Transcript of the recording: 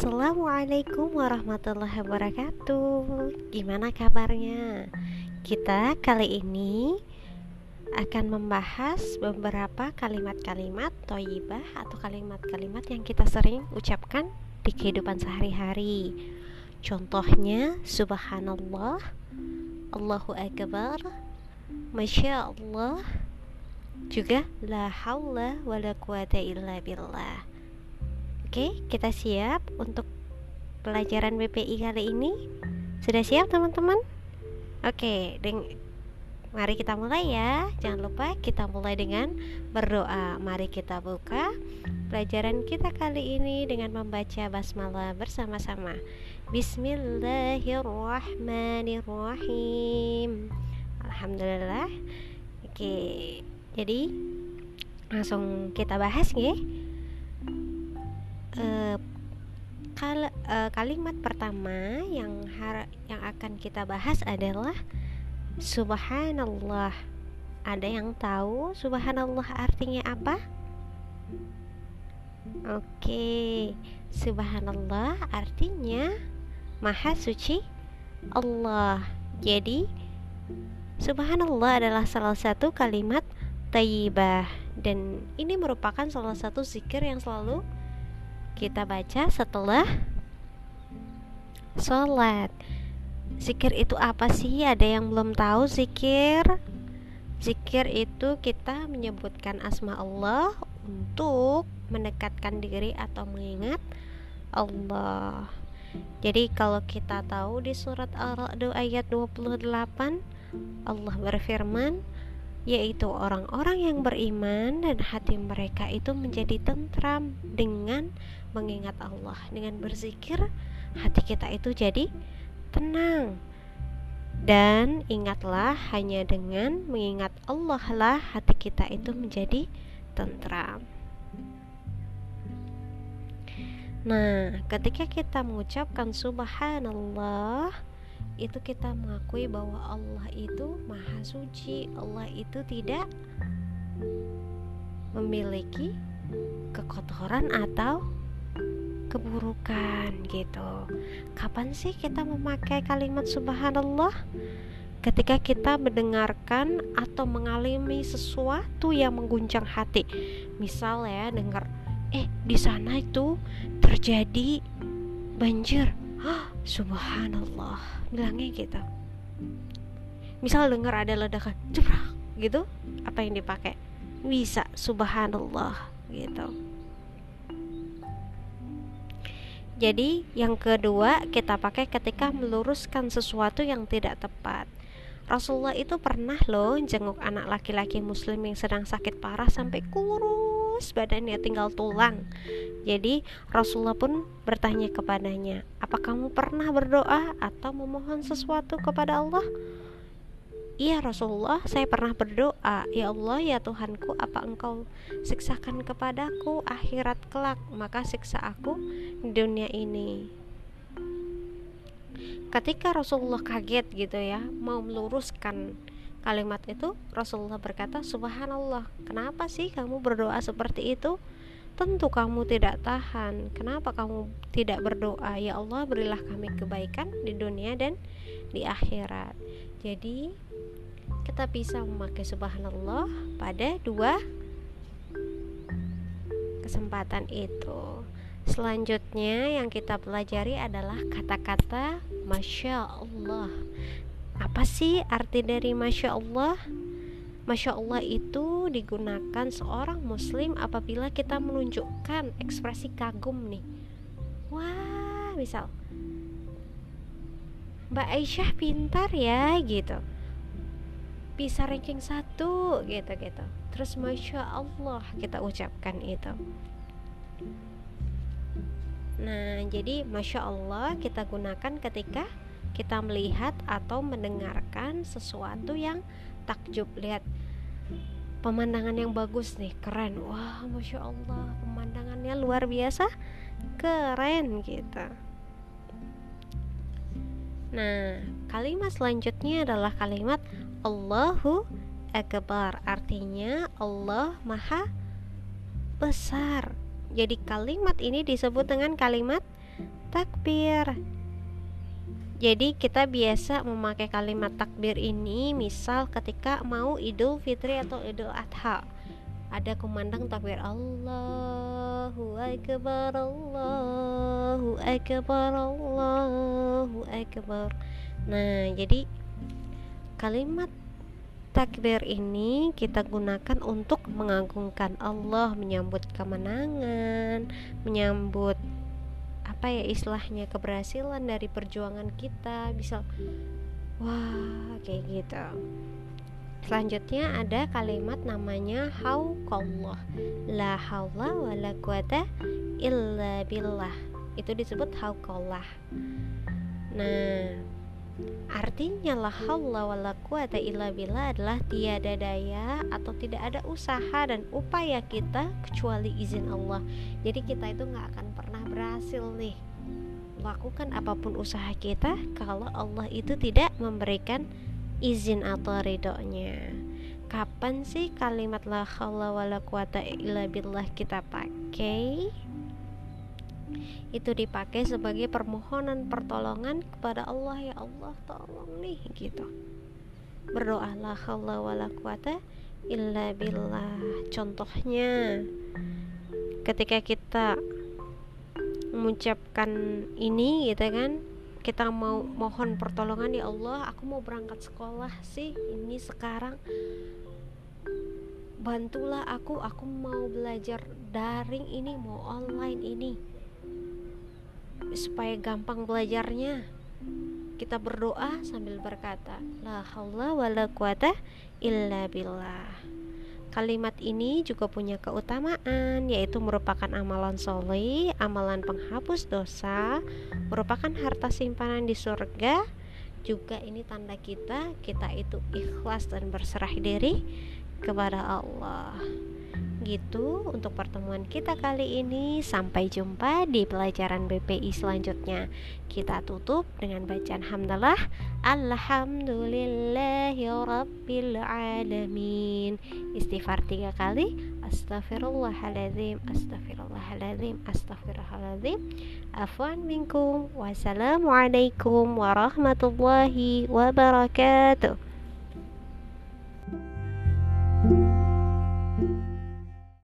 Assalamualaikum warahmatullahi wabarakatuh. Gimana kabarnya? Kita kali ini akan membahas beberapa kalimat-kalimat toyibah atau kalimat-kalimat yang kita sering ucapkan di kehidupan sehari-hari. Contohnya subhanallah, Allahu akbar, masya Allah, juga la haula wala quwata illa billah. Oke, kita siap untuk pelajaran BPI kali ini. Sudah siap teman-teman? Oke, deng mari kita mulai ya. Jangan lupa kita mulai dengan berdoa. Mari kita buka pelajaran kita kali ini dengan membaca basmalah bersama-sama. Bismillahirrahmanirrahim. Alhamdulillah. Oke, jadi langsung kita bahas ya uh, kal uh, kalimat pertama yang har yang akan kita bahas adalah subhanallah. Ada yang tahu subhanallah artinya apa? Oke, subhanallah artinya maha suci Allah. Jadi subhanallah adalah salah satu kalimat tayyibah dan ini merupakan salah satu zikir yang selalu kita baca setelah sholat Zikir itu apa sih? Ada yang belum tahu zikir? Zikir itu kita menyebutkan asma Allah untuk mendekatkan diri atau mengingat Allah. Jadi kalau kita tahu di surat Al-Ra'd ayat 28 Allah berfirman yaitu orang-orang yang beriman dan hati mereka itu menjadi tentram dengan mengingat Allah dengan berzikir hati kita itu jadi tenang. Dan ingatlah hanya dengan mengingat Allah lah hati kita itu menjadi tentram. Nah, ketika kita mengucapkan subhanallah, itu kita mengakui bahwa Allah itu maha suci, Allah itu tidak memiliki kekotoran atau keburukan gitu. Kapan sih kita memakai kalimat subhanallah? Ketika kita mendengarkan atau mengalami sesuatu yang mengguncang hati. Misal ya dengar eh di sana itu terjadi banjir. Hah, subhanallah. Bilangnya gitu. Misal dengar ada ledakan, jebrak gitu, apa yang dipakai? Bisa subhanallah gitu. Jadi, yang kedua kita pakai ketika meluruskan sesuatu yang tidak tepat. Rasulullah itu pernah loh jenguk anak laki-laki muslim yang sedang sakit parah sampai kurus badannya tinggal tulang. Jadi Rasulullah pun bertanya kepadanya, "Apa kamu pernah berdoa atau memohon sesuatu kepada Allah?" Iya Rasulullah, saya pernah berdoa, Ya Allah, ya Tuhanku, apa engkau siksakan kepadaku akhirat kelak, maka siksa aku di dunia ini. Ketika Rasulullah kaget gitu ya, mau meluruskan kalimat itu, Rasulullah berkata, Subhanallah, kenapa sih kamu berdoa seperti itu? Tentu kamu tidak tahan. Kenapa kamu tidak berdoa? Ya Allah, berilah kami kebaikan di dunia dan di akhirat. Jadi, kita bisa memakai subhanallah pada dua kesempatan itu. Selanjutnya yang kita pelajari adalah kata-kata Masya Allah Apa sih arti dari Masya Allah? Masya Allah itu digunakan seorang muslim apabila kita menunjukkan ekspresi kagum nih. Wah misal. Mbak Aisyah pintar ya gitu. Bisa ranking satu gitu gitu. Terus masya Allah kita ucapkan itu. Nah jadi masya Allah kita gunakan ketika kita melihat atau mendengarkan sesuatu yang takjub. Lihat pemandangan yang bagus nih keren. Wah masya Allah pemandangannya luar biasa keren gitu. Nah, kalimat selanjutnya adalah kalimat Allahu Akbar artinya Allah Maha Besar. Jadi kalimat ini disebut dengan kalimat takbir jadi kita biasa memakai kalimat takbir ini misal ketika mau Idul Fitri atau Idul Adha. Ada kumandang takbir Allahu Akbar Allahu Akbar Allahu Akbar. Nah, jadi kalimat takbir ini kita gunakan untuk mengagungkan Allah, menyambut kemenangan, menyambut apa ya istilahnya keberhasilan dari perjuangan kita bisa wah kayak gitu. Selanjutnya ada kalimat namanya hauqallah la haula wala quwata illa billah. Itu disebut hauqallah nah Artinya la haula wala quwata illa billah adalah tiada daya atau tidak ada usaha dan upaya kita kecuali izin Allah. Jadi kita itu nggak akan pernah berhasil nih lakukan apa pun usaha kita kalau Allah itu tidak memberikan izin atau ridhonya. Kapan sih kalimat la haula wala quwata illa billah kita pakai? Itu dipakai sebagai permohonan pertolongan kepada Allah. Ya Allah tolong nih gitu. Berdoalah Allah wala quwata illa billah. Contohnya ketika kita mengucapkan ini gitu kan kita mau mohon pertolongan ya Allah aku mau berangkat sekolah sih ini sekarang. Bantulah aku aku mau belajar daring ini mau online ini supaya gampang belajarnya. Kita berdoa sambil berkata la haula wala quwata illa billah. Kalimat ini juga punya keutamaan yaitu merupakan amalan soleh, amalan penghapus dosa, merupakan harta simpanan di surga. Juga ini tanda kita kita itu ikhlas dan berserah diri kepada Allah gitu untuk pertemuan kita kali ini. Sampai jumpa di pelajaran BPI selanjutnya. Kita tutup dengan bacaan hamdalah. Alhamdulillahirabbil alamin. Istighfar tiga kali. Astaghfirullahaladzim, astaghfirullahaladzim, astaghfirullahaladzim. Afwan minkum. Wassalamualaikum warahmatullahi wabarakatuh.